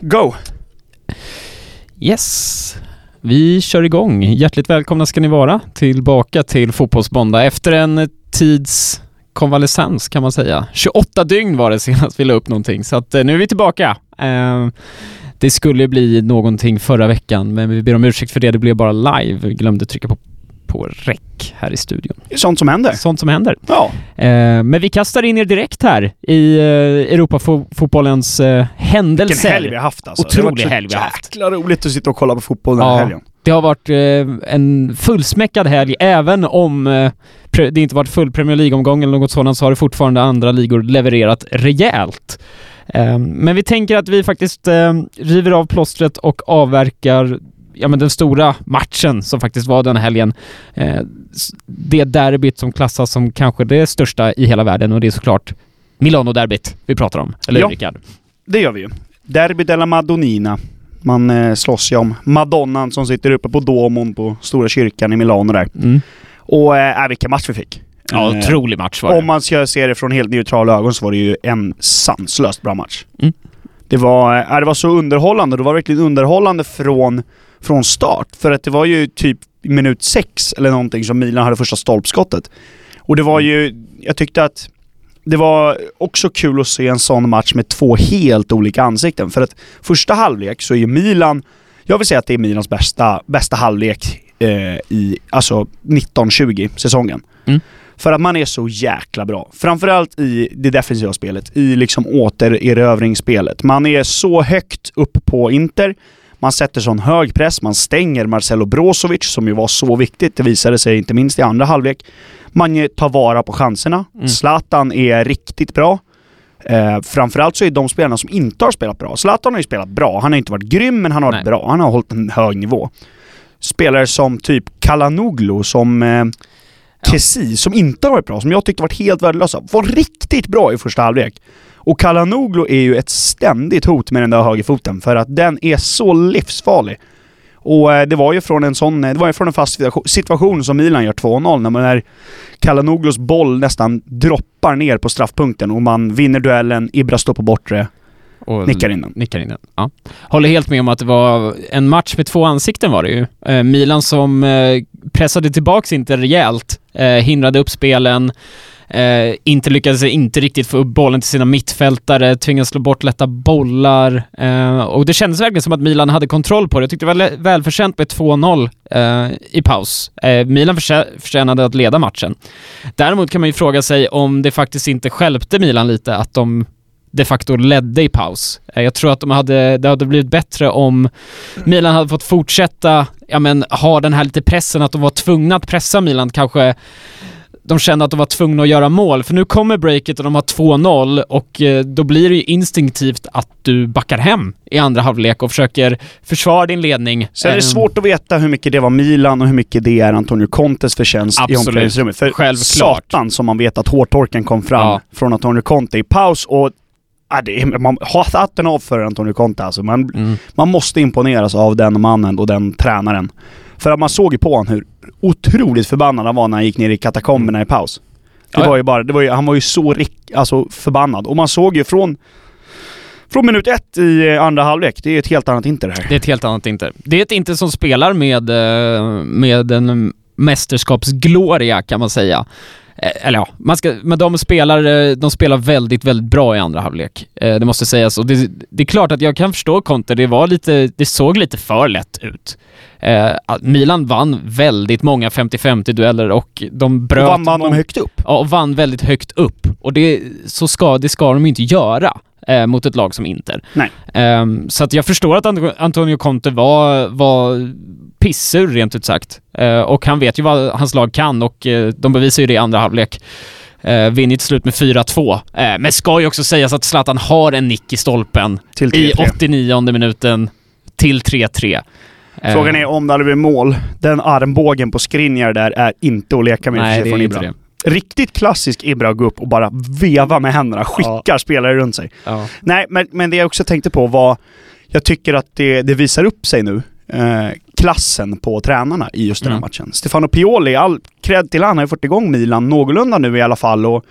Go! Yes. Vi kör igång. Hjärtligt välkomna ska ni vara tillbaka till Fotbollsmåndag efter en tids konvalescens kan man säga. 28 dygn var det senast vi la upp någonting, så att eh, nu är vi tillbaka. Ehm, det skulle bli någonting förra veckan, men vi ber om ursäkt för det. Det blev bara live. Vi glömde trycka på, på rec här i studion. Sånt som händer. Sånt som händer. Ja. Eh, men vi kastar in er direkt här i eh, Europafotbollens eh, händelser. Vilken helg vi har haft alltså. Otrolig det helg vi har haft. jäkla roligt att sitta och kolla på fotboll den här Ja. helgen. Det har varit eh, en fullsmäckad helg, även om eh, det inte varit full Premier League-omgång eller något sådant så har det fortfarande andra ligor levererat rejält. Eh, men vi tänker att vi faktiskt eh, river av plåstret och avverkar ja, men den stora matchen som faktiskt var den helgen. Eh, det derbyt som klassas som kanske det största i hela världen och det är såklart Milano-derbyt vi pratar om. Eller hur Ja. Rickard? Det gör vi ju. Derby della Madonnina. Man eh, slåss ju om Madonnan som sitter uppe på Domon på Stora kyrkan i Milano där. Mm. Och äh, vilken match vi fick. Ja, Eh, otrolig match var det. Om man ska se det från helt neutrala ögon så var det ju en sanslöst bra match. Mm. Det var, äh, det var så underhållande. Det var verkligen underhållande från, från start. För att det var ju typ minut sex eller någonting som Milan hade första stolpskottet. Och det var ju, jag tyckte att det var också kul att se en sån match med två helt olika ansikten. För att första halvlek så är ju Milan, jag vill säga att det är Milans bästa, bästa halvlek eh, i, alltså 19-20 säsongen. Mm. För att man är så jäkla bra. Framförallt i det defensiva spelet, i liksom återerövringsspelet. Man är så högt upp på Inter, man sätter sån hög press, man stänger Marcelo Brozovic som ju var så viktigt, det visade sig inte minst i andra halvlek. Man tar vara på chanserna. Mm. Zlatan är riktigt bra. Eh, framförallt så är de spelarna som inte har spelat bra. Zlatan har ju spelat bra. Han har inte varit grym, men han har varit Nej. bra. Han har hållit en hög nivå. Spelare som typ Kalanoglu, som eh, Kessi, som inte har varit bra, som jag tyckte varit helt värdelösa, var riktigt bra i första halvlek. Och Kalanoglu är ju ett ständigt hot med den där högerfoten, för att den är så livsfarlig. Och eh, det var ju från en sån, eh, det var ju från en fast situation- som Milan gör 2-0, när man är Kalanoglus boll nästan droppar ner på straffpunkten och man vinner duellen, Ibra står på bortre, Och nickar in den. Nickar in den. Ja. Håller helt med om att det var en match med två ansikten var det ju. Eh, Milan som pressade tillbaks inte rejält, eh, hindrade upp spelen, eh, inte lyckades inte riktigt få upp bollen till sina mittfältare, tvingades slå bort lätta bollar. Eh, och det kändes verkligen som att Milan hade kontroll på det. Jag tyckte det var välförtjänt med 2-0 eh, i paus. Eh, Milan förtjä- förtjänade att leda matchen. Däremot kan man ju fråga sig om det faktiskt inte skälpte Milan lite att de de facto ledde i paus. Eh, Jag tror att de hade, det hade blivit bättre om Milan hade fått fortsätta, ja men ha den här lite pressen att de var tvungna att pressa Milan kanske de kände att de var tvungna att göra mål, för nu kommer breaket och de har 2-0 och eh, då blir det ju instinktivt att du backar hem i andra halvlek och försöker försvara din ledning. Sen är det Eh, svårt att veta hur mycket det var Milan och hur mycket det är Antonio Contes förtjänst i Absolut. omklädningsrummet. För Självklart. satan som man vet att hårtorken kom fram Ja. från Antonio Conte i paus och ja, det är, man har hatten av för Antonio Conte alltså. Man, Mm. man måste imponeras av den mannen och den tränaren. För att man såg ju på honom hur otroligt förbannad han var när han gick ner i katakomberna i paus. Det var ju bara, det var ju, han var ju så rik, alltså förbannad. Och man såg ju från, från minut ett i eh, andra halvlek, det är ett helt annat Inter det här. Det är ett helt annat Inter. Det är ett Inter som spelar med, eh, med en mästerskapsgloria kan man säga. Eh, Eller ja, man ska, men de spelar, eh, de spelar väldigt, väldigt bra i andra halvlek. Eh, Det måste sägas. Och det, det är klart att jag kan förstå Conte, det var lite, det såg lite för lätt ut. Milan vann väldigt många 50-50 dueller och de bröt... Och vann man dem högt upp. Ja, och vann väldigt högt upp. Och det, så ska, det ska de ju inte göra eh, mot ett lag som Inter. Ehm, så att jag förstår att Ant- Antonio Conte var, var pissur rent ut sagt. Eh, och han vet ju vad hans lag kan och eh, de bevisar ju det i andra halvlek. Uh, vinner till slut med 4-2. Eh, men ska ju också sägas att Zlatan har en nick i stolpen i 3-3. 89 minuten till 3-3. Eh, Frågan är om det hade blivit mål. Den armbågen på Skriniar där är inte att leka med Nej, för är från Ibra. Riktigt klassisk Ibra att gå upp och bara veva med händerna, skickar spelare runt sig. Ja. Nej, men, men det jag också tänkte på var, jag tycker att det, det visar upp sig nu. Eh, klassen på tränarna i just den här Mm. matchen. Stefano Pioli, all cred till han, har ju fått igång Milan någorlunda nu i alla fall och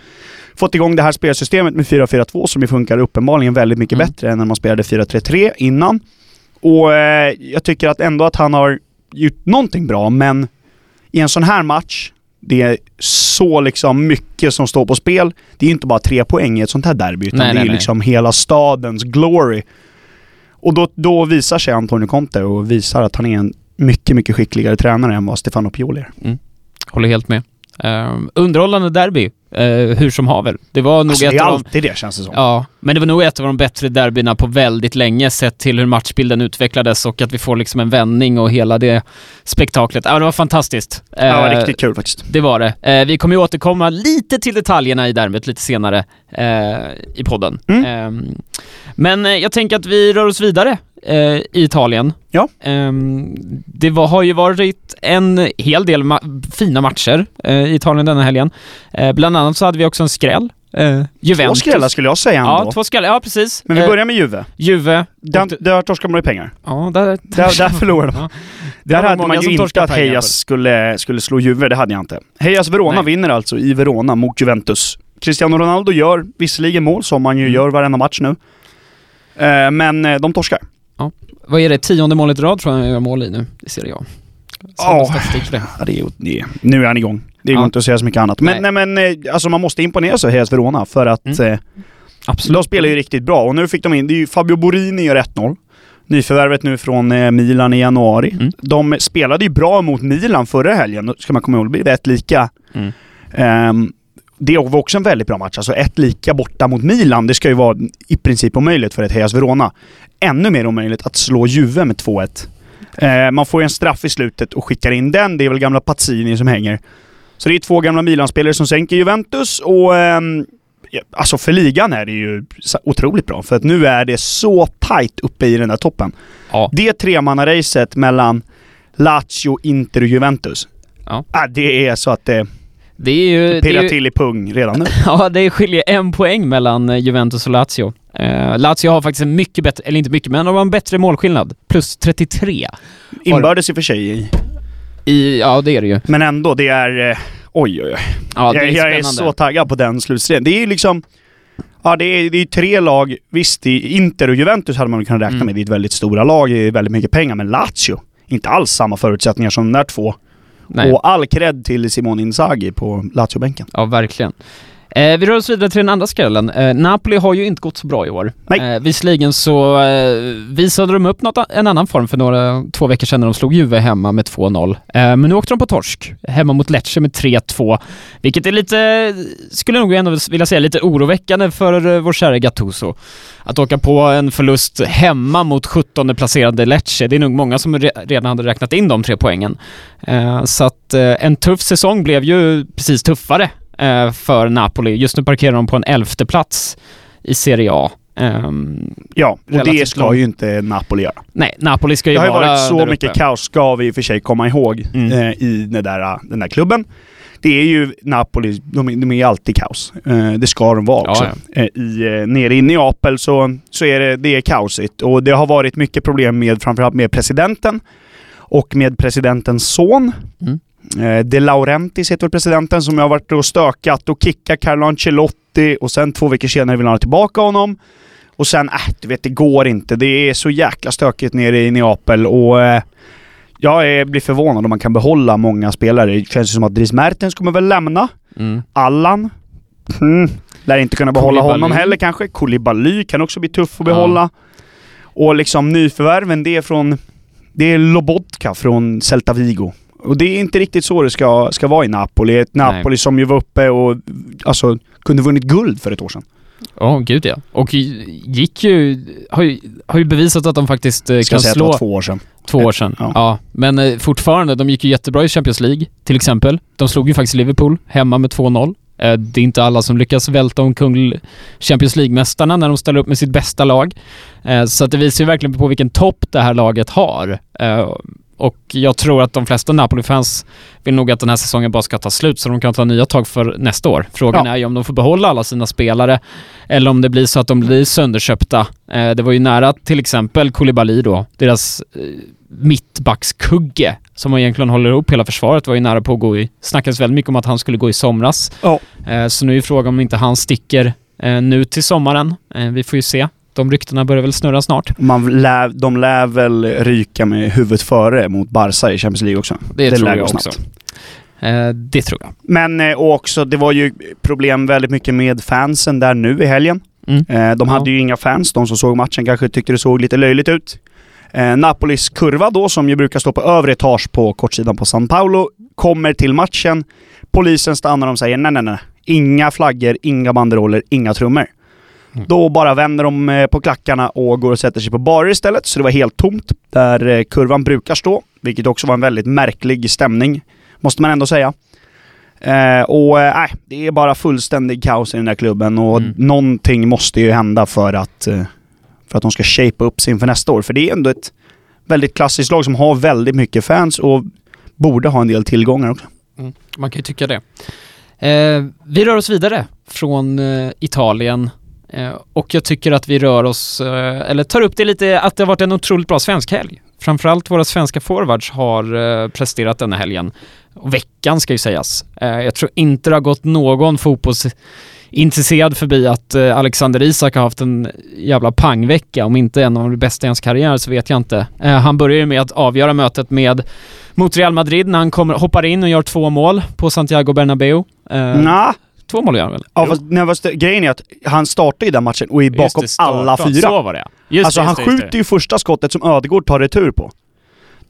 fått igång det här spelsystemet med 4-4-2 som ju funkar uppenbarligen väldigt mycket Mm. bättre än när man spelade 4-3-3 innan. Och eh, jag tycker att ändå att han har gjort någonting bra, men i en sån här match, det är så liksom mycket som står på spel. Det är inte bara tre poäng i ett sånt här derby, utan Nej, det är nej, ju nej. liksom hela stadens glory. Och då, då visar sig Antonio Conte och visar att han är en mycket, mycket skickligare tränare än vad Stefano Pioli är. Håller helt med. Uh, underhållande derby, eh, hur som haver. Det var nog Alltså, det ett är av de... alltid det känns det som. Ja, men det var nog ett av de bättre derbyna på väldigt länge sett till hur matchbilden utvecklades och att vi får liksom en vändning och hela det spektaklet. Ja, det var fantastiskt. Ja, det var Eh, riktigt kul faktiskt. Det var det. Eh, vi kommer ju återkomma lite till detaljerna i derbyt lite senare i podden. Mm. Ehm, men jag tänker att vi rör oss vidare i Italien. Ja. Ehm, det var, har ju varit en hel del ma- fina matcher eh, i Italien denna helgen. Eh, bland annat så hade vi också en skräll. Eh, Två Juventus. skrällar skulle jag säga ändå. Ja, två skrällar. Ja, precis. Men vi Eh, börjar med Juve. Juve. Där, där torskar man ju pengar. Ja, där... Där, där förlorade de. Ja. Där var hade man ju inte att Hejas skulle, skulle slå Juve, det hade jag inte. Hejas Verona Nej. vinner alltså i Verona mot Juventus. Cristiano Ronaldo gör visserligen mål, som han ju Mm. gör varenda match nu. Eh, men eh, de torskar. Vad är det? Tionde målet i rad tror jag han gör mål i nu. Det ser jag. Ja. Det. Ja, är, det nu är han igång. Det går Ja. inte att säga så mycket annat. Men, nej. men eh, alltså man måste imponera sig Hejas Verona för att Mm. eh, Absolut. de spelar ju riktigt bra. Och nu fick de in, det är ju Fabio Borini gör 1-0. Nyförvärvet nu från eh, Milan i januari. Mm. De spelade ju bra mot Milan förra helgen, ska man komma ihåg. Det blev ett lika. Mm. Ehm, det var också en väldigt bra match. Alltså ett lika borta mot Milan, det ska ju vara i princip omöjligt för ett Hejas Verona. Ännu mer omöjligt att slå Juve med 2-1. Eh, man får ju en straff i slutet och skickar in den. Det är väl gamla Pazzini som hänger. Så det är två gamla Milan-spelare som sänker Juventus och ja, alltså för ligan är det ju otroligt bra. För att nu är det så tight uppe i den där toppen. Ja. Det tremannaracet mellan Lazio, Inter och Juventus. Ja. Ah, det är så att det Det är ju... Pirrar ju till i pung redan nu. ja, det skiljer en poäng mellan eh, Juventus och Lazio. Eh, Lazio har faktiskt en mycket bättre, eller inte mycket, men de har en bättre målskillnad. Plus 33. Inbördes i och för sig i. Ja, det är det ju. Men ändå, det är... eh, Oj, oj, oj. Ja, det är jag, jag är så taggad på den slutstriden. Det är ju liksom... Ja, det är, det är tre lag. Visst, Inter och Juventus hade man kunnat räkna Mm. med. Det är ett väldigt stora lag, det är väldigt mycket pengar. Men Lazio, inte alls samma förutsättningar som de där två. Nej. Och all cred till Simone Inzaghi på Lazio-bänken. Ja, verkligen. Eh, vi rör oss vidare till den andra skrällen. Eh, Napoli har ju inte gått så bra i år. Nej. Eh, visserligen så eh, visade de upp något, en annan form för några, två veckor sedan när de slog Juve hemma med 2-0. Eh, men nu åkte de på torsk, hemma mot Lecce med 3-2. Vilket är lite, skulle jag nog ändå vilja säga, lite oroväckande för eh, vår kära Gattuso. Att åka på en förlust hemma mot 17 placerade Lecce, det är nog många som re- redan hade räknat in de tre poängen. Eh, så att en tuff säsong blev ju precis tuffare för Napoli. Just nu parkerar de på en elfte plats i Serie A. Ehm, Ja, och det ska lång. ju inte Napoli göra. nej, Napoli ska ju Det har ju vara varit så mycket uppe. kaos, ska vi i och för sig komma ihåg, Mm. eh, i den där, den där klubben. Det är ju Napoli, de, är- de är alltid kaos. Eh, det ska de vara Ja, också. Eh, I, eh, nere i Neapel så, så är det, det är kaosigt. Och det har varit mycket problem med framförallt med presidenten och med presidentens son. Mm. Eh, De Laurentiis heter väl presidenten som har varit och stökat och kickat Carlo Ancelotti och sen två veckor senare vill han ha tillbaka honom. Och sen, äh, du vet, det går inte. Det är så jäkla stökigt nere i Neapel och eh, jag är, blir förvånad om man kan behålla många spelare. Det känns ju som att Dries Mertens kommer väl lämna. Mm. Allan, hmm, lär inte kunna behålla Koulibaly. honom heller kanske. Koulibaly kan också bli tuff att behålla. Och liksom nyförvärven, det är från... Det är Lobotka från Celta Vigo. Och det är inte riktigt så det ska, ska vara i Napoli. Ett Napoli som ju var uppe och alltså kunde vunnit guld för ett år sedan. Ja, gud ja. Och gick ju, har ju, har ju bevisat att de faktiskt eh, Ska kan säga att det slå var två år sedan. två år sedan. Ja. Ja. Men eh, fortfarande, de gick ju jättebra i Champions League, till exempel. De slog ju faktiskt Liverpool hemma med 2-0. Eh, Det är inte alla som lyckas välta omkull Champions League-mästarna när de ställer upp med sitt bästa lag. Så att det visar ju verkligen på vilken topp det här laget har. Och jag tror att de flesta Napoli-fans vill nog att den här säsongen bara ska ta slut så de kan ta nya tag för nästa år. Frågan Ja. är ju om de får behålla alla sina spelare eller om det blir så att de blir sönderköpta. Eh, Det var ju nära till exempel Koulibaly då, deras eh, mittbackskugge som egentligen håller ihop hela försvaret var ju nära på att gå i... snackades väldigt mycket om att han skulle gå i somras. Ja. Eh, så nu är frågan om inte han sticker nu till sommaren. Vi får ju se. De ryktena börjar väl snurra snart. Man lär, de lär väl ryka med huvudet före mot Barca i Champions League också. Det, Det tror jag också. Eh, det tror jag. Men eh, och också, det var ju problem väldigt mycket med fansen där nu i helgen. Mm. Eh, de Ja. hade ju inga fans. De som såg matchen kanske tyckte det såg lite löjligt ut. Eh, Napolis kurva då, som ju brukar stå på övre etage på kortsidan på San Paolo, kommer till matchen. Polisen stannar och säger nej, nej, nej. Inga flaggor, inga banderoller, inga trummor. Mm. Då bara vänder de eh, på klackarna och går och sätter sig på barer istället. Så det var helt tomt där eh, kurvan brukar stå. Vilket också var en väldigt märklig stämning, måste man ändå säga. Eh, och eh, nej, det är bara fullständig kaos i den där klubben och Mm. någonting måste ju hända för att, eh, för att de ska shape upp sig inför nästa år. För det är ändå ett väldigt klassiskt lag som har väldigt mycket fans och borde ha en del tillgångar också. Man kan ju tycka det. Eh, vi rör oss vidare från eh, Italien eh, Eh, och jag tycker att vi rör oss, eh, eller tar upp det lite, att det har varit en otroligt bra svensk helg. Framförallt våra svenska forwards har eh, presterat denna helgen. Och veckan ska ju sägas. Jag tror inte det har gått någon fotbollsintresserad förbi att Alexander Isak har haft en jävla pangvecka. Om inte en av de bästa i hans karriär så vet jag inte. Han börjar ju med att avgöra mötet med mot Real Madrid när han kommer, hoppar in och gör två mål på Santiago Bernabéu. Nah. Två mål gör han väl? ja, fast, nej, fast det- grejen är att han startar ju den matchen och är bakom det, alla fyra. Så var det. Just alltså det, han det, skjuter ju första skottet som Ödegård tar retur på.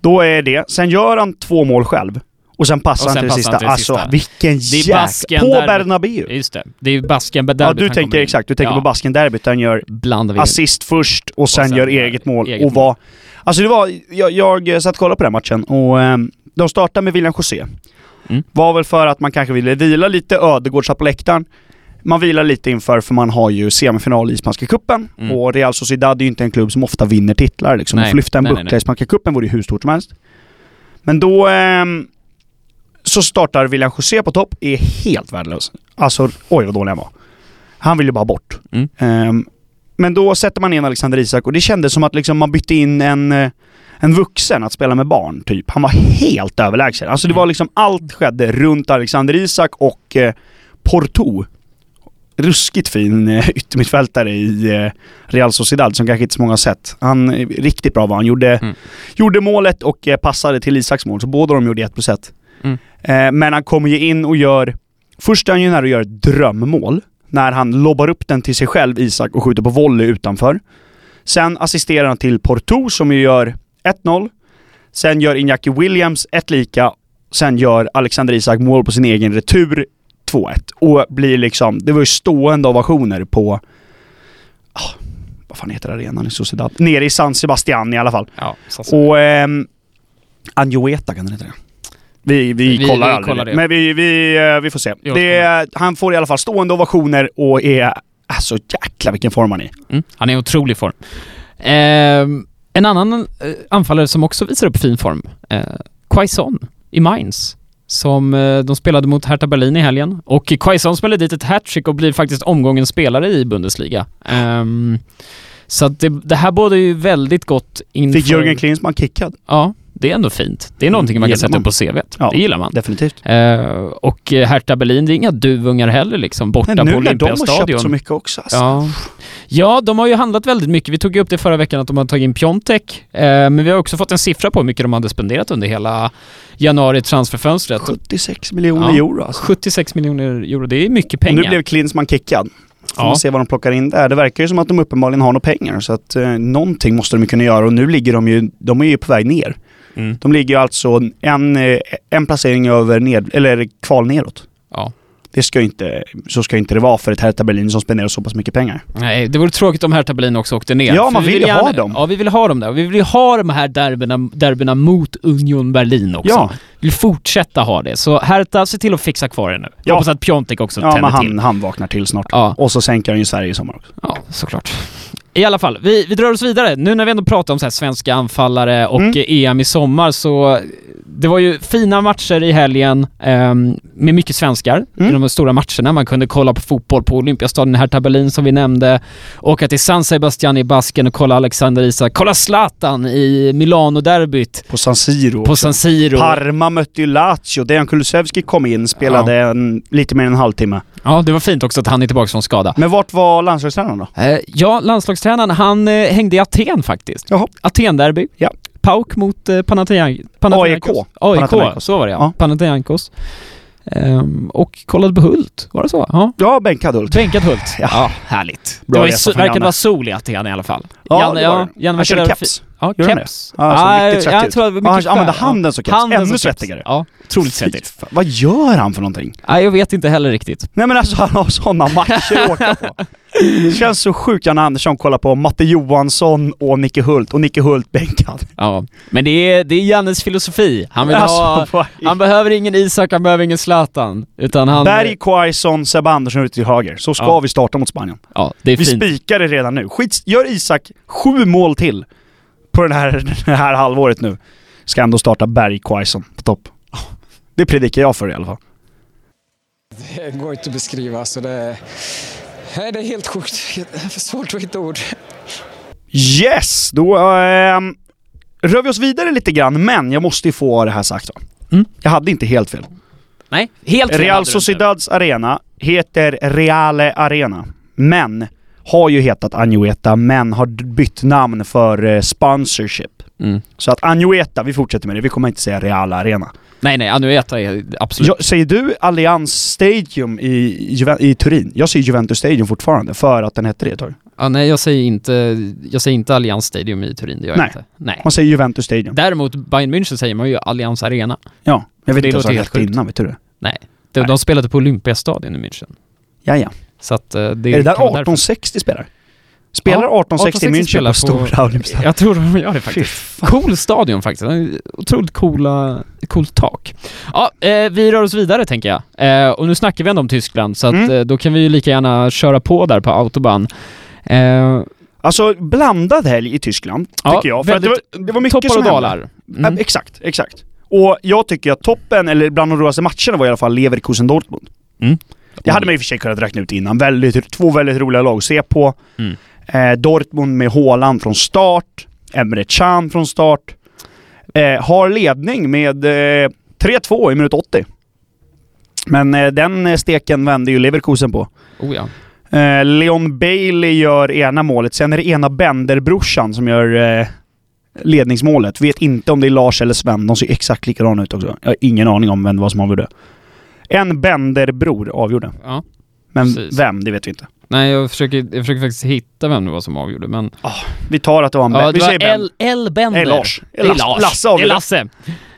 Då är det, sen gör han två mål själv. Och sen passar Och han sen till det passar sista. han till det alltså sista. vilken Det är jäk... basken På där- Bernabéu! det. Just det. Det är ju basken derbyt Ja, du tänker exakt. Du tänker Ja. på basken-derbyt han gör assist först och sen, sen gör eget mål. eget och var... Alltså det var... Jag, jag satt och kollade på den matchen och ehm, de startade med William José. Mm. Var väl för att man kanske ville vila lite, Ödegård satt på läktaren. Man vilar lite inför, för man har ju semifinal i Spanska cupen Mm. och Real Sociedad är ju inte en klubb som ofta vinner titlar liksom. Nej. Att lyfta en buckla i Spanska cupen vore ju hur stort som helst. Men då ehm, så startar William José på topp, är helt värdelös. Alltså, oj vad dålig han var. Han vill ju bara bort. Mm. Ehm, men då sätter man in Alexander Isak och det kändes som att liksom man bytte in en, eh, en vuxen att spela med barn, typ. Han var helt överlägsen. Alltså det Mm. var liksom, allt skedde runt Alexander Isak och eh, Porto. Ruskigt fin eh, yttermittfältare i eh, Real Sociedad som kanske inte så många har sett. Han, eh, riktigt bra var han. Gjorde, Mm. gjorde målet och eh, passade till Isaks mål, så båda de gjorde 1 plus 1. Mm. Eh, men han kommer ju in och gör... Först är han ju nära att göra ett drömmål. När han lobbar upp den till sig själv, Isak, och skjuter på volley utanför. Sen assisterar han till Porto som ju gör 1-0. Sen gör Iñaki Williams ett lika. Sen gör Alexander Isak mål på sin egen retur 2-1. Och blir liksom... Det var ju stående ovationer på... Ah, vad fan heter arenan i Sociedad? Nere i San Sebastian i alla fall. Ja. Och... Ehm, Anjoeta kan den heta det. Vi, vi, Vi- kollar vi aldrig kollar det. Men vi, vi, eh, vi får se. Det, han får i alla fall stående ovationer och är... Alltså jäklar vilken form han är i. Mm, han är i otrolig form. Ehm, en annan eh, anfallare som också visar upp fin form, eh, Quaison i Mainz. Som eh, de spelade mot Hertha Berlin i helgen. Och Quaison spelade dit ett hattrick och blir faktiskt omgångens spelare i Bundesliga. Ehm, så det, det här båda ju väldigt gott inför... Fick Jörgen Klinsmann kickad. Ja, det är ändå fint. Det är någonting man kan sätta man. upp på CVt. Ja. Det gillar man. Definitivt. Eh, och Hertha Berlin, det är inga duvungar heller liksom, borta Men på nu när de har köpt Olympiastadion. så mycket också alltså. Ja. Ja, de har ju handlat väldigt mycket. Vi tog ju upp det förra veckan att de har tagit in Piontek. Eh, men vi har också fått en siffra på hur mycket de hade spenderat under hela januari transferfönstret. 76 miljoner Ja. euro alltså. 76 miljoner euro, det är mycket Och pengar. nu blev Klinsmann kickad. Får Ja. man se vad de plockar in där. Det verkar ju som att de uppenbarligen har några pengar så att eh, någonting måste de kunna göra och nu ligger de ju, de är ju på väg ner. Mm. De ligger ju alltså en, eh, en placering över ned, eller kval neråt. Ja. Det ska ju inte, så ska inte det vara för ett Hertha Berlin som spenderar så pass mycket pengar. Nej, det vore tråkigt om Hertha Berlin också åkte ner. Ja, man vi vill ju ha dem. Ja, vi vill ha dem där. Vi vill ju ha de här derbyna, derbyna mot Union Berlin också. Ja. Vi vill fortsätta ha det. Så Hertha, se till att fixa kvar det nu. Ja. Hoppas att Piontek också Ja, tänder men till. han, han vaknar till snart. Ja. Och så sänker han ju Sverige i sommar också. Ja, såklart. I alla fall, vi, vi drar oss vidare. Nu när vi ändå pratar om så svenska anfallare och Mm. eh, EM i sommar så det var ju fina matcher i helgen ehm, med mycket svenskar Mm. i de stora matcherna. Man kunde kolla på fotboll på Olympiastadion, Hertha Berlin som vi nämnde, åka till San Sebastian i Basken och kolla Alexander Isak, kolla Zlatan i Milano-derbyt På San Siro. på. San Siro. Parma mötte ju Lazio. Dejan Kulusevski kom in, spelade en, lite mer än en halvtimme. Ja, det var fint också att han är tillbaka från skada. Men vart var landslagstränaren då? Eh, ja, landslagstränaren, han eh, hängde i Aten faktiskt. Jaha. Aten-derby. Ja. Pauk mot eh, Panathinaik- Panathinaikos. AIK. AIK, Panathinaikos. så var det ja. Ja. Panathinaikos. Ehm, och kollade på Hult, var det så? Ja. Ja, bänkad Hult. Bänkad Hult. Ja. Ja, härligt. Bra det var verkade vara sol i Aten i alla fall. Ja, Janne, det var ja. Janne Han körde keps. Ja, han det? keps. Ja, så Ah, riktigt svettig jag ut. tror att det var Ja, han mycket använde handen som keps. Handen Ännu svettigare. Ja, otroligt svettigt. Vad gör han för någonting? Nej, jag vet inte heller riktigt. Nej men alltså han har sådana matcher att åka på. Det känns så sjukt Janne Andersson kollar på Matte Johansson och Nicke Hult, och Nicke Hult bänkad. Ja, men det är, det är Jannes filosofi. Han vill ha... Alltså, i- Han behöver ingen Isak, han behöver ingen Zlatan. Utan han... Berg, Quaison, Sebbe Andersson ute till höger. Så ska Ja. vi starta mot Spanien. Ja, det är Vi fint. spikar det redan nu. Skit, gör Isak sju mål till på den här, det här halvåret nu. Ska ändå starta Berg, Quaison på topp. Det predikar jag för i alla fall. Det går inte att beskriva. Så det, nej, det är helt sjukt. Det är för svårt att hitta ord. Yes! Då ehm, rör vi oss vidare lite grann, men jag måste ju få det här sagt va. Mm. Jag hade inte helt fel. Nej, helt fel Real. Sociedads arena heter Reale Arena, men har ju hetat Anueta, men har bytt namn för eh, sponsorship. Mm. Så att Anueta, vi fortsätter med det, vi kommer inte säga Real Arena. Nej, nej, Anueta är absolut... Jag, säger du Allianz Stadium i, i Turin? Jag säger Juventus Stadium fortfarande, för att den hette det ett tag. Ja, nej, jag säger inte... Jag säger inte Allianz Stadium i Turin, det gör jag Nej. inte. Nej. Man säger Juventus Stadium. Däremot, Bayern München säger man ju Allianz Arena. Ja, jag vet Det inte ens vad det helt hette innan, vet du det? Nej. De, Nej. de spelade på Olympiastadion i München. Ja, ja. Så att eh, det Är det där kan vara därför. 1860 spelar? Spelar Ja, 1860 i 1860 München på stora Olympiastadion? Jag tror de gör det faktiskt. Cool stadion faktiskt. Otroligt coola, coolt tak. Ja, eh, vi rör oss vidare tänker jag. Eh, och nu snackar vi ändå om Tyskland, så att Mm. eh, då kan vi ju lika gärna köra på där på autobahn. Eh, Alltså blandad helg i Tyskland, ja, tycker jag. För det, var, det var mycket toppar och dalar. Mm. Exakt, exakt. Och jag tycker att toppen, eller bland de roligaste matcherna var i alla fall Leverkusen-Dortmund. Mm. Det hade man i och för sig kunnat räkna ut innan. Väldigt, två väldigt roliga lag att se på. Mm. Eh, Dortmund med Haaland från start, Emre Can från start. Eh, har ledning med eh, 3-2 i minut 80. Men eh, den eh, steken vände ju Leverkusen på. Oh ja. Eh, Leon Bailey gör ena målet, sen är det ena Bender-brorsan som gör ledningsmålet. Vet inte om det är Lars eller Sven, de ser exakt likadana ut också. Jag har ingen aning om vem det var som avgjorde. En Bender-bror avgjorde. ja. Men Precis. vem, det vet vi inte. Nej, jag försöker, jag försöker faktiskt hitta vem det var som avgjorde, men... Vi tar att det var en Ja, det säger var. L, L Bender. Nej, Lars. Det är Lars. Lasse det är avgjorde. Lasse.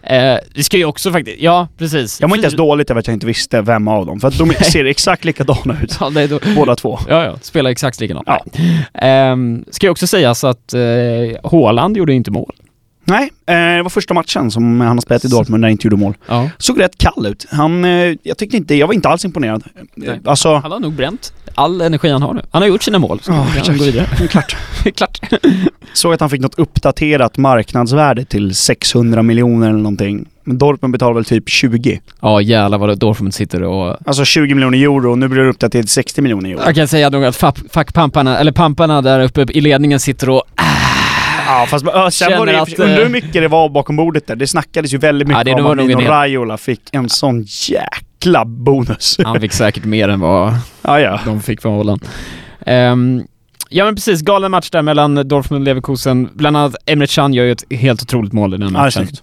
Eh, det ska ju också faktiskt... Ja, precis. Jag mår inte ens dåligt över att jag inte visste vem av dem, för att de ser exakt likadana ut. Ja, är då, Båda två. ja, ja. Spelar exakt likadant. Ja. Ehm, ska ju också sägas att eh, Haaland gjorde inte mål. Nej, eh, det var första matchen som han har spelat i Dortmund när han inte gjorde mål. Ja. Såg rätt kall ut. Han, eh, jag tyckte inte, jag var inte alls imponerad. Eh, Nej. Alltså, Han har nog bränt all energi han har nu. Han har gjort sina mål, så kan han gå vidare. klart. Klart. Såg att han fick något uppdaterat marknadsvärde till 600 miljoner eller någonting. Men Dortmund betalar väl typ 20. Ja, jävlar vad Dortmund sitter och... Alltså 20 miljoner euro och nu blir det uppdaterat till 60 miljoner euro. Jag kan säga nog att fack- fackpamparna, eller pamparna där uppe i ledningen sitter och... Ja fast äh, sen var det, att, undrar hur eh, mycket det var bakom bordet där. Det snackades ju väldigt mycket Ja, det om att Mino. Raiola fick en sån jäkla bonus. Han fick säkert mer än vad ja, ja. de fick från Holland. Ehm, ja men precis, galen match där mellan Dortmund och Leverkusen. Bland annat Emre Can gör ju ett helt otroligt mål i den Ja, matchen. snyggt.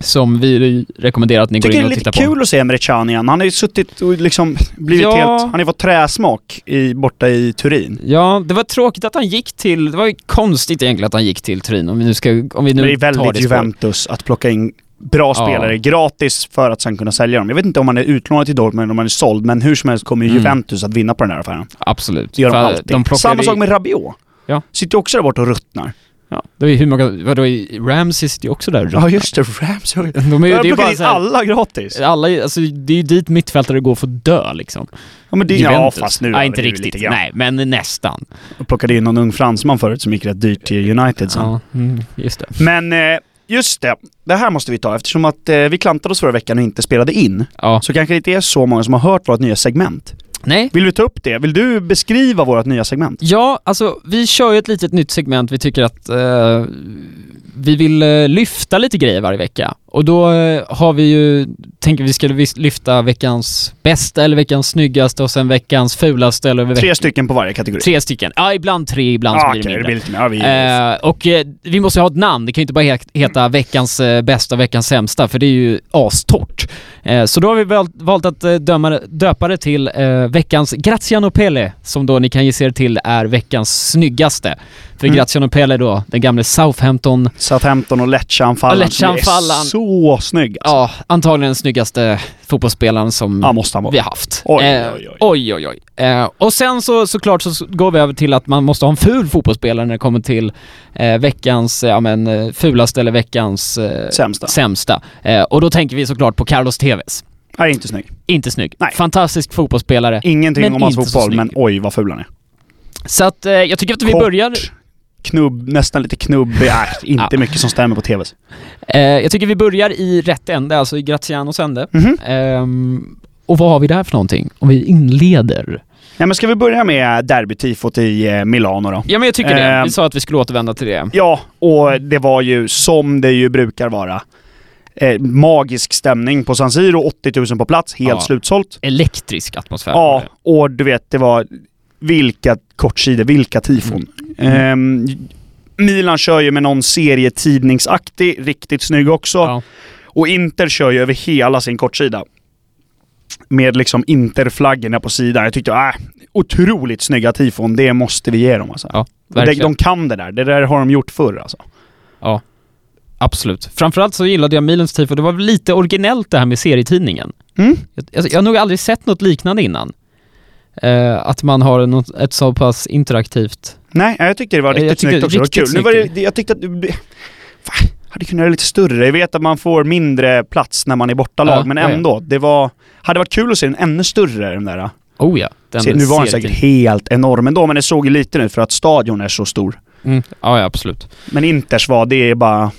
Som vi rekommenderar att ni går Tycker in det är och lite tittar på. kul att se Emre Can igen. Han har ju suttit och liksom blivit Ja. helt... Han har ju fått träsmak i, borta i Turin. Ja, det var tråkigt att han gick till... Det var ju konstigt egentligen att han gick till Turin, om vi nu ska... Om vi nu det är väldigt det. Juventus att plocka in bra Ja. spelare gratis för att sen kunna sälja dem. Jag vet inte om han är utlånad till Dortmund eller om han är såld, men hur som helst kommer Mm. Juventus att vinna på den här affären. Absolut. Det gör de alltid. De Samma sak med Rabiot. Ja. Sitter också där borta och ruttnar. Ja, det är ju hur många... Vadå, Ramsey sitter ju också där. Ja just det, Rams. De är, ju- De det är ju bara så här, alla gratis. alla, alltså det är ju dit mittfältare går för att dö liksom. Ja men det ja, Juventus. fast nu Nej, inte riktigt. Nej, men nästan. Och plockade in någon ung fransman förut som gick rätt dyrt till United sen. Ja, mm, just det. Men eh, just det. Det här måste vi ta eftersom att eh, vi klantade oss förra veckan och inte spelade in. Ja. Så kanske det inte är så många som har hört vårt nya segment. Nej. Vill du ta upp det? Vill du beskriva vårt nya segment? Ja, alltså vi kör ju ett litet nytt segment. Vi tycker att eh, vi vill eh, lyfta lite grejer varje vecka. Och då eh, har vi ju, tänker vi skulle lyfta veckans bästa eller veckans snyggaste och sen veckans fulaste eller Tre stycken på varje kategori. tre stycken. Ja, ibland tre, ibland så ah, blir det mindre. det blir lite. Ja, vi, Eh, och eh, vi måste ha ett namn, det kan ju inte bara he- heta veckans eh, bästa och veckans sämsta, för det är ju astort. Eh, så då har vi valt, att eh, döma, döpa det till eh, veckans Graziano Pelle, som då ni kan gissa er till är veckans snyggaste. För Mm. Graziano Pelle då, den gamle Southampton, Southampton och Lecce-anfallaren. Lecce-anfallaren. Så snygg alltså. ja, antagligen den snyggaste fotbollsspelaren som Ja, måste han vara. vi har haft. Oj, Eh, oj, oj. oj, oj. Eh, och sen så såklart så går vi över till att man måste ha en ful fotbollsspelare när det kommer till eh, veckans, ja men fulaste eller veckans Sämsta. sämsta. Och då tänker vi såklart på Carlos Tevez. Han är inte snygg. Inte snygg. Nej. Fantastisk fotbollsspelare. Ingenting Men om hans fotboll, men oj vad ful han är. Så att eh, jag tycker att vi Kort. börjar... Knubb, nästan lite knubbig. Äh, inte Ja. mycket som stämmer på TV. Eh, jag tycker vi börjar i rätt ände, alltså i Grazianos ände. Mhm. Ehm, och vad har vi där för någonting? Om vi inleder? Ja, men ska vi börja med derbytifot i eh, Milano då? Ja men jag tycker det. Ehm. Vi sa att vi skulle återvända till det. Ja, och det var ju som det ju brukar vara. Eh, magisk stämning på San Siro, 80 000 på plats, helt Ja. slutsålt. Elektrisk atmosfär. Ja, och du vet, det var vilka kortsidor, vilka tifon. Ehm, Milan kör ju med någon serietidningsaktig, riktigt snygg också. Ja. Och Inter kör ju över hela sin kortsida. Med liksom Interflaggorna på sidan. Jag tyckte, äh, otroligt snygga tifon. Det måste vi ge dem alltså. Ja, de, de kan det där. Det där har de gjort förr alltså. Ja, absolut. Framförallt så gillade jag Milans tifo. Det var lite originellt det här med serietidningen. Mm. Jag, jag, jag har nog aldrig sett något liknande innan. Eh, att man har något, ett så pass interaktivt... Nej, jag tyckte det var Jag riktigt tyckte snyggt också. Det var riktigt kul. Nu var det, jag tyckte att... Fan, hade kunnat göra lite större. Jag vet att man får mindre plats när man är bortalag, Ja, men ja, ja. ändå. Det var... Hade varit kul att se den ännu större, den där. Oh ja. Den Se, nu var den säkert helt enorm ändå, men det såg ju lite ut för att stadion är så stor. Mm. Ja, ja, absolut. Men Inters var, det är bara...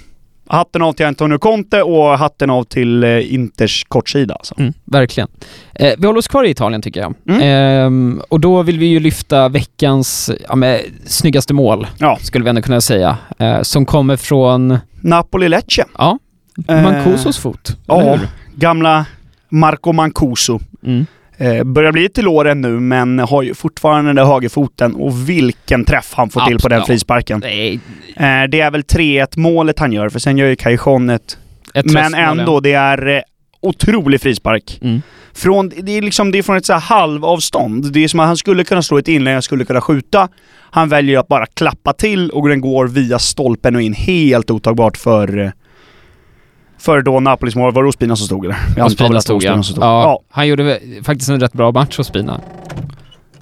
Hatten av till Antonio Conte och hatten av till eh, Inters kortsida alltså. Mm, verkligen. Eh, vi håller oss kvar i Italien tycker jag. Mm. Ehm, och då vill vi ju lyfta veckans ja, men, snyggaste mål, Ja. skulle vi ändå kunna säga. Eh, som kommer från, Napoli-Lecce. ja, Eh, Mancusos fot. ja. Gamla Marco Mancuso. Mm. Eh, börjar bli till åren nu, men har ju fortfarande den där högerfoten och vilken träff han får till på den Absolut. frisparken. Eh, det är väl 3-1 målet han gör, för sen gör ju Cajon ett... ett Men ändå, det är eh, otrolig frispark. Mm. Från, det är liksom det är från ett så här halvavstånd. Det är som att han skulle kunna slå ett inlägg, han skulle kunna skjuta. Han väljer att bara klappa till och den går via stolpen och in. Helt otagbart för... För då Napolis mål. Var det Ospina som stod eller? Jag Och antar väl att stod ja. Ospina som stod. ja. ja. Han gjorde faktiskt en rätt bra match hos Spina.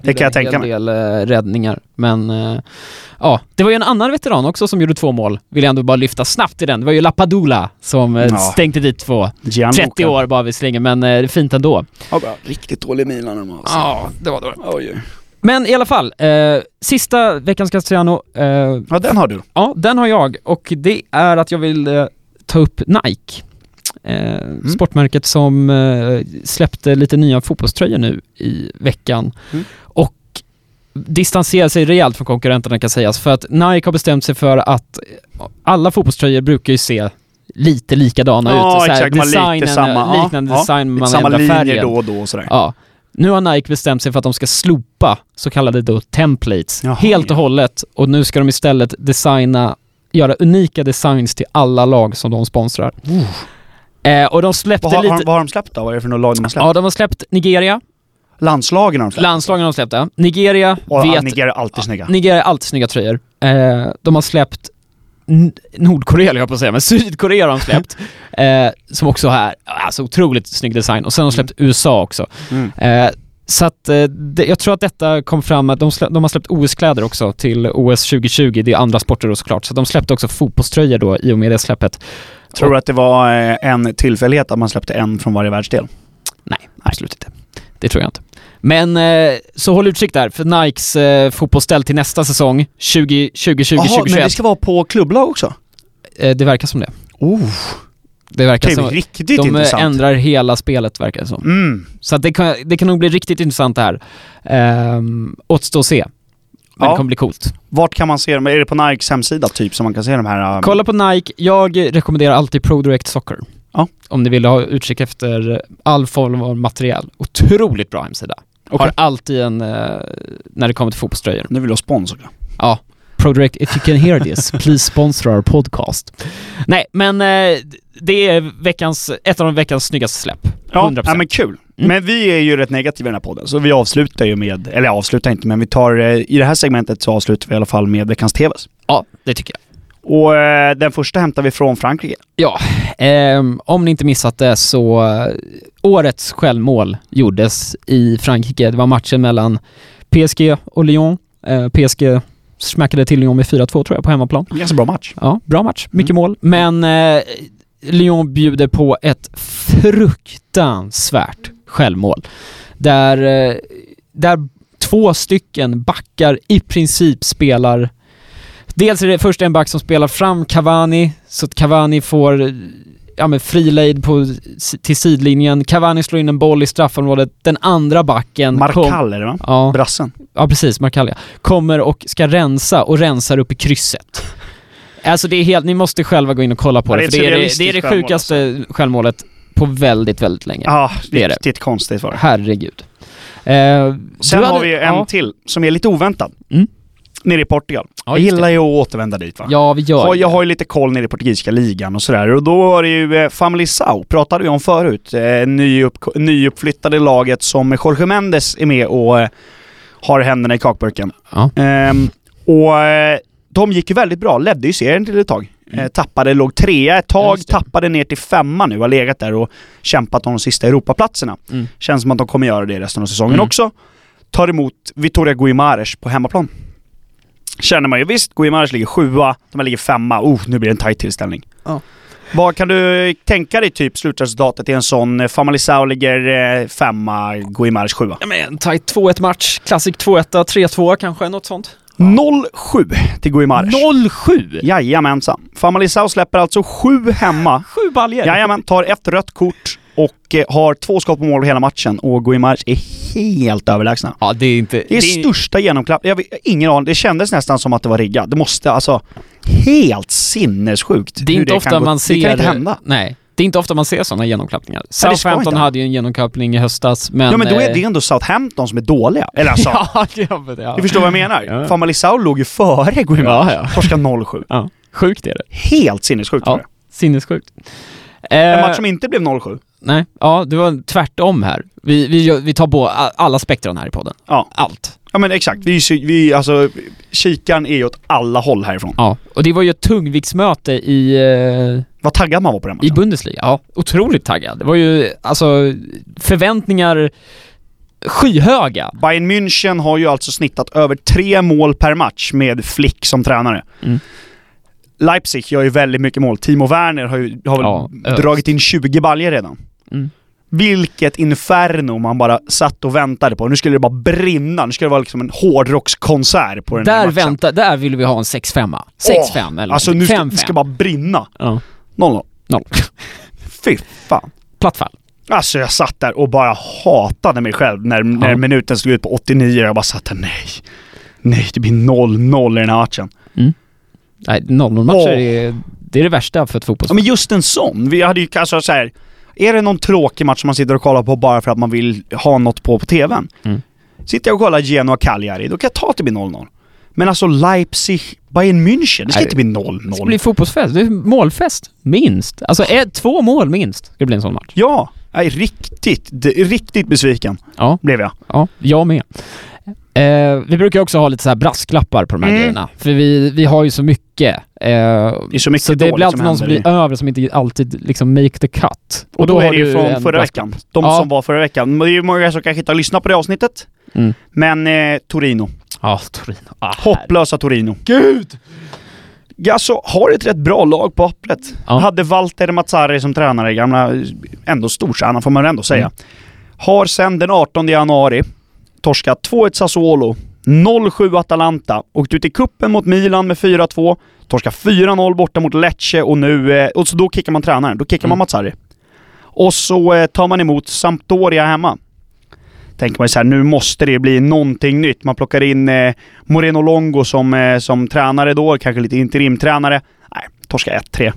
Det kan jag tänka En mig. del eh, räddningar, men eh, ja, det var ju en annan veteran också som gjorde två mål. Vill jag ändå bara lyfta snabbt i den. Det var ju Lapadula som eh, Ja. stänkte dit två. Gianluca. 30 år bara visserligen, men eh, fint ändå. Ja. Riktigt dålig Milan alltså. Ja, det var det. Oj, oj. Men i alla fall, eh, sista veckans Castellano, eh, Ja, den har du. ja, den har jag och det är att jag vill eh, ta upp Nike. Eh, Mm. Sportmärket som eh, släppte lite nya fotbollströjor nu i veckan. Mm. Och distanserar sig rejält från konkurrenterna kan sägas. För att Nike har bestämt sig för att alla fotbollströjor brukar ju se lite likadana Ja, ut. Så här, exakt. Designen, samma- ja, liknande ja. design, man samma ändrar färgen. då och då och sådär. Ja. Nu har Nike bestämt sig för att de ska slopa så kallade då templates Jaha, helt och ja. hållet och nu ska de istället designa, göra unika designs till alla lag som de sponsrar. Eh, och de släppte Vad har, lite... har, vad har de släppt då? Vad är det för några lag de har släppt? Ja, de har släppt Nigeria. Landslagen har de släppt. Landslagen har de släppt, ja. Nigeria och vet... Nigeria är alltid snygga. Nigeria är alltid snygga tröjor. Eh, de har släppt Nordkorea, jag på att säga, men Sydkorea har de släppt. eh, som också har, alltså otroligt snygg design. Och sen har de släppt USA också. Mm. Så att eh, det, jag tror att detta kom fram, att de, slä, de har släppt OS-kläder också till OS 2020, det är andra sporter då såklart. Så de släppte också fotbollströjor då i och med det släppet. Tror du att det var eh, en tillfällighet att man släppte en från varje världsdel? Nej, absolut inte. Det tror jag inte. Men eh, så håll utkik där för Nikes eh, fotbollsställ till nästa säsong, 2020 2021 Jaha, men det ska vara på klubblag också? eh, det verkar som det. Oh, Det verkar det som riktigt de intressant. ändrar hela spelet verkar det som. Mm. Så det, kan, det kan nog bli riktigt intressant det här. Um, återstå att se. Men Ja. det kommer bli coolt. Vart kan man se dem? Är det på Nikes hemsida typ som man kan se de här? um, Kolla på Nike. Jag rekommenderar alltid ProDirect Soccer. Ja. Om ni vill ha utkik efter all form av material. Otroligt bra hemsida. Okej. Har alltid en, eh, när det kommer till fotbollströjor. Nu vill jag ha spons också. Ja. ProDirect, if you can hear this, please sponsor our podcast. Nej, men eh, det är veckans, ett av veckans snyggaste släpp. Ja, 100%. ja men kul. Mm. Men vi är ju rätt negativa i den här podden, så vi avslutar ju med, eller avslutar inte, men vi tar, eh, i det här segmentet så avslutar vi i alla fall med veckans TVs. Ja, det tycker jag. Och eh, den första hämtar vi från Frankrike. Ja, ehm, om ni inte missat det så eh, årets självmål gjordes i Frankrike. Det var matchen mellan PSG och Lyon. Eh, PSG smackade till Lyon med 4-2 tror jag på hemmaplan. Ganska bra match. Ja, bra match. Mycket Mm. mål. Men eh, Lyon bjuder på ett fruktansvärt självmål. Där, eh, där två stycken backar i princip spelar Dels är det först en back som spelar fram Cavani, så att Cavani får ja, men frilejd på, till sidlinjen. Cavani slår in en boll i straffområdet. Den andra backen... Markall är det va? Ja, Brassen. Ja precis, Markalia. Kommer och ska rensa och rensar upp i krysset. Alltså det är helt, ni måste själva gå in och kolla på Ja, det, det för det är det, det, är det självmål, sjukaste självmålet på väldigt, väldigt länge. Ja, det är det. riktigt konstigt var det. Herregud. Eh, Sen du har hade- vi en ja, till som är lite oväntad. Mm. Nere i Portugal. Ja, jag gillar ju att återvända dit va? Ja, vi gör det. jag har ju lite koll nere i portugisiska ligan och sådär. Och då var det ju eh, Family Sao, pratade vi om förut. Eh, nyupp, nyuppflyttade laget som Jorge Mendes är med och eh, har händerna i kakburken. Ja. Ehm, och eh, de gick ju väldigt bra, ledde ju serien till ett tag. Eh, tappade, låg trea ett tag, tappade ner till femma nu, har legat där och kämpat om de sista Europaplatserna. Mm. Känns som att de kommer göra det resten av säsongen Mm. också. Tar emot Vitoria Guimares på hemmaplan. Känner man ju visst, Guimares ligger sjua, de här ligger femma. Oh, nu blir det en tajt tillställning. Ja. Vad kan du tänka dig typ slutresultatet i en sån? Famalisao ligger eh, femma, Guimares sjua. Ja, men en tight 2-1 match, Classic 2-1, 3-2 kanske, något sånt. 0-7 till Guimares. 0-7! Jajamensan. Famalisao släpper alltså sju hemma. Sju baljor! Jajamän, tar ett rött kort och eh, har två skott på mål hela matchen. Och Guimares är helt överlägsna. Ja, det är inte... Det är största genomklapp. Jag vet, ingen aning. Det kändes nästan som att det var riggat. Det måste alltså... Helt sinnessjukt Det är inte kan ofta gå- man ser... Det kan inte hända. Nej. Det är inte ofta man ser sådana genomklappningar. Southampton hade ju en genomklappning i höstas, men... ja men då är eh, det ändå Southampton som är dåliga. Eller alltså, ja, det vet, ja. du förstår vad jag menar? Ja. Famalisao låg ju före Guimares. Ja, ja. Torskade 0-7. ja. Sjukt är det. Helt sinnessjukt var Ja. det. Sinnessjukt. En Eh, match som inte blev 0-7. Nej, ja, det var tvärtom här. Vi, vi, vi tar på alla spektran här i podden. Ja. Allt. Ja men exakt. Vi, vi, alltså, kikaren är ju åt alla håll härifrån. Ja. Och det var ju ett tungviktsmöte i, eh, Vad taggad man var på den i matchen. Bundesliga. Ja, otroligt taggad. Det var ju, alltså, förväntningar skyhöga. Bayern München har ju alltså snittat över tre mål per match med Flick som tränare. Mm. Leipzig gör ju väldigt mycket mål. Timo Werner har, ju, har Ja, dragit in 20 baljer redan. Mm. Vilket inferno man bara satt och väntade på. Nu skulle det bara brinna. Nu skulle det vara liksom en hårdrockskonsert på den här Där matchen. vänta, där vill vi ha en 6-5. 6-5 eller Alltså nu ska, 5-5. det ska bara brinna. Ja. 0-0. Noll. Fy fan. Platt fall. Alltså jag satt där och bara hatade mig själv när, när minuten stod ut på 89 jag bara satt där, nej. Nej, det blir 0-0 i den här matchen. Nej, 0-0-matcher Åh. är, det är det värsta för ett Ja fotbollslag. men just en sån. Vi hade ju kanske så här. Är det någon tråkig match som man sitter och kollar på bara för att man vill ha något på på TVn? Mm. Sitter jag och kollar Genoa Cagliari, då kan jag ta att det blir 0-0. Men alltså Leipzig, Bayern München, det ska Nej. inte bli Det ska 0-0. bli fotbollsfest. Det är målfest. Minst. Alltså ett, två mål minst ska det bli en sån match. Ja, är riktigt, riktigt besviken Ja, blev jag. ja, jag med. Eh, vi brukar också ha lite så här brasklappar på de här Mm. grejerna. För vi, vi har ju så mycket. Eh, Det är så mycket så det blir alltid som någon som blir över som inte alltid liksom make the cut. Och då, är har det ju från förra veckan. De Ja. som var förra veckan. Det är ju många som kanske inte har lyssnat på det avsnittet. Mm. Men eh, Torino. Ja, Torino. Ah, Hopplösa Torino. Gud! Alltså, har ett rätt bra lag på pappret. Ja. Hade Walter Mazzari som tränare, gamla, ändå storstjärna får man ändå säga. Mm. Har sen den 18 januari torskat 2-1 Sassuolo, 0-7 Atalanta. Åkte ut i kuppen mot Milan med 4-2. Torska 4-0 borta mot Lecce och nu... Eh, och så då kickar man tränaren. Då kickar man Mm. Mats Sarri. Och så eh, tar man emot Sampdoria hemma. Tänker man så här, nu måste det bli någonting nytt. Man plockar in eh, Moreno Longo som, som tränare då, kanske lite interimtränare. Nej, torska 1-3.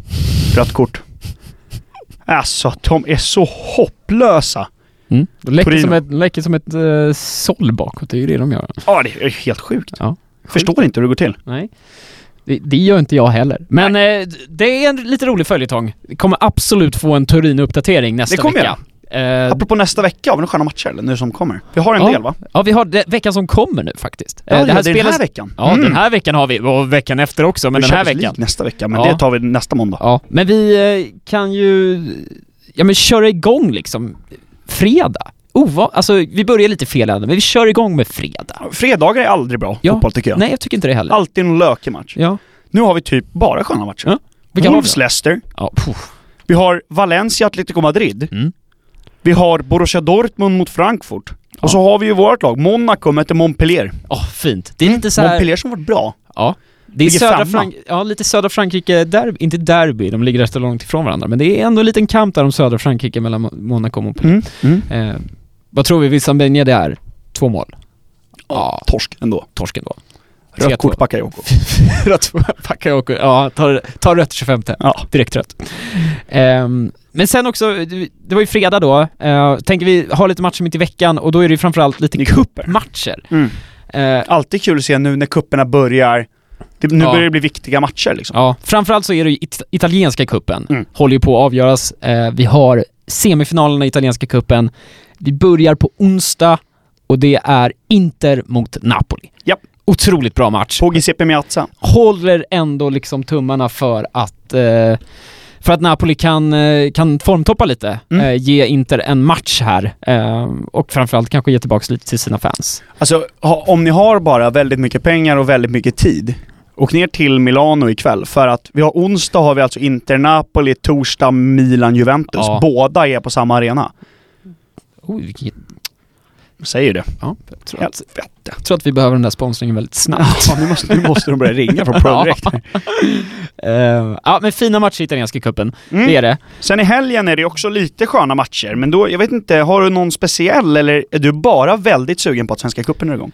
Rött kort. Alltså, de är så hopplösa. Mm. De läcker Torino. som ett, läcker som ett uh, såll bakåt, det är ju det de gör. Ja, det är helt sjukt. Ja. Förstår inte hur det går till. Nej. Det, det gör inte jag heller. Men eh, det är en lite rolig följetong. Vi kommer absolut få en Turin-uppdatering nästa Det kommer vecka. Eh, Apropå nästa vecka, har vi några sköna matcher eller? Nu som kommer? Vi har en Ja. del va? ja, vi har det, veckan som kommer nu faktiskt. Ja, Eh, det, här det är den här veckan. Ja, Mm. den här veckan har vi, och veckan efter också, men Vi den här veckan. Nästa vecka, men Ja. det tar vi nästa måndag. Ja, men vi eh, kan ju, ja men köra igång liksom, fredag. Ova, alltså vi börjar lite fel ända, men vi kör igång med fredag. Fredagar är aldrig bra Ja. fotboll tycker jag. Nej, jag tycker inte det heller. Alltid en lökig match. Ja. Nu har vi typ bara sköna matcher. Ja. Vilka Wolves? Leicester. Ja. Vi har Valencia Atletico Madrid. Mm. Vi har Borussia Dortmund mot Frankfurt. Ja. Och så har vi ju vårt lag, Monaco möter Montpellier. Åh, fint. Det är lite så här, Montpellier som varit bra. Ja. Det är södra femma. Frank ja, lite södra Frankrike, derby, inte derby, de ligger rätt långt ifrån varandra, men det är ändå en liten kamp där om södra Frankrike mellan Mo- Monaco och Montpellier. Mm. Mm. Eh, vad tror vi Wissam Ben Yedder är? Två mål. Ja, Torsk ändå. torsken då. Rött 3-2. kort Bakayoko. Rött Bakayoko, ja, ta, rött 25. Ja. Direkt rött. Ehm, men sen också, det det var ju fredag då, uh, tänker vi ha lite matcher mitt i veckan och då är det ju framförallt lite Det cupmatcher. Mm. Eh, Alltid kul att se nu när kupperna börjar. Det, nu Ja. börjar det bli viktiga matcher liksom. Ja, framförallt så är det ju it- italienska kuppen Mm. håller ju på att avgöras. Eh, vi har semifinalerna i italienska kuppen. Vi börjar på onsdag och det är Inter mot Napoli. Japp. Otroligt bra match. På Giuseppe Meazza. Håller ändå liksom tummarna för att eh, för att Napoli kan, eh, kan formtoppa lite, Mm. eh, ge Inter en match här eh, och framförallt kanske ge tillbaka lite till sina fans. Alltså, ha, om ni har bara väldigt mycket pengar och väldigt mycket tid, åk ner till Milano ikväll. För att vi har onsdag har vi alltså Inter Napoli, torsdag Milan Juventus. Ja. Båda är på samma arena. Oj, vilket, säger det. ja, jag, tror att, jag tror att vi behöver den där sponsringen väldigt snabbt. Ja, nu måste, nu måste de börja ringa från Pro Direct. Eh, ja, men fina matcher i italienska cupen. Mm. Det är det. Sen i helgen är det också lite sköna matcher, men då, jag vet inte, har du någon speciell eller är du bara väldigt sugen på att Svenska cupen är igång?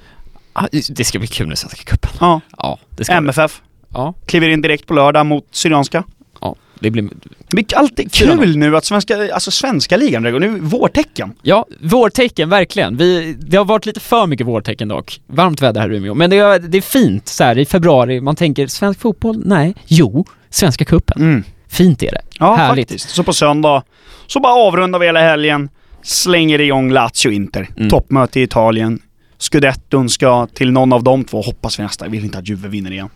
Det ska bli kul med Svenska cupen. Ja. Ja, det ska bli. MFF Ja, kliver in direkt på lördag mot Syrianska. ja, det blir... Det blir alltid Fyra kul nu att svenska, alltså svenska ligan drar igång. Nu vårtecken. Ja, vårtecken, verkligen. Vi, det har varit lite för mycket vårtecken dock. Varmt väder här i Umeå. Men det är, det är fint så här i februari. Man tänker, svensk fotboll? Nej. Jo, Svenska cupen. Mm. Fint är det. Ja, Härligt. faktiskt. Så på söndag, så bara avrundar vi hela helgen, slänger igång Lazio-Inter. Mm. Toppmöte i Italien. Scudetton ska till någon av de två, hoppas vi nästa. Jag vill inte att Juve vinner igen.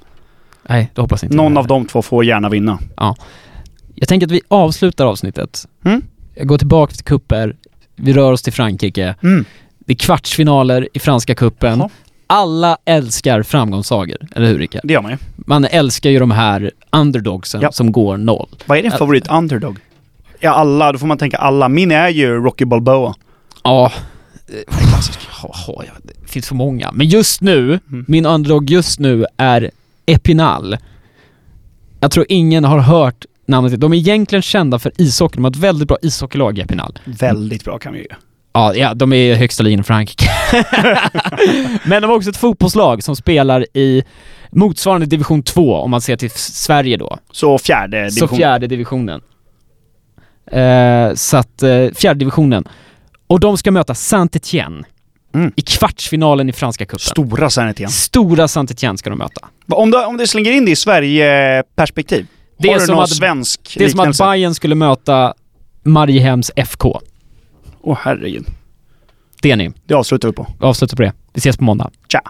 Nej, det hoppas inte Någon av de två får gärna vinna. Jag tänker att vi avslutar avsnittet. Mm. Jag går tillbaka till kupper. Vi rör oss till Frankrike. Mm. Det är kvartsfinaler i Franska cupen. Jaha. Alla älskar framgångssagor, eller hur Rickard? Det gör man ju. Man älskar ju de här underdogsen Ja. som går noll. Vad är din Ja. favorit underdog? Ja, alla. Då får man tänka alla. Min är ju Rocky Balboa. Ja, klassisk. Ja, ja, det finns för många. Men just nu, Mm. min underdog just nu är Epinal. Jag tror ingen har hört namnet. De är egentligen kända för ishockey. De har ett väldigt bra ishockeylag, Epinal. Väldigt bra kan vi ju. Ja, ja de är i högsta ligan i Frankrike. Men de har också ett fotbollslag som spelar i motsvarande division 2 om man ser till Sverige då. Så fjärde Så division. fjärde divisionen. Eh, så att, eh, fjärde divisionen. Och de ska möta Saint-Étienne Mm. i kvartsfinalen i Franska cupen. Stora igen. Stora Saint-Étienne ska de möta. Om du, om du slänger in det i Sverige-perspektiv. Det är har du som någon att- svensk Det är som att? Bayern skulle möta Mariehems FK. Åh herregud. Det är ni. Det avslutar vi på. Vi avslutar på det. Vi ses på måndag. Tja!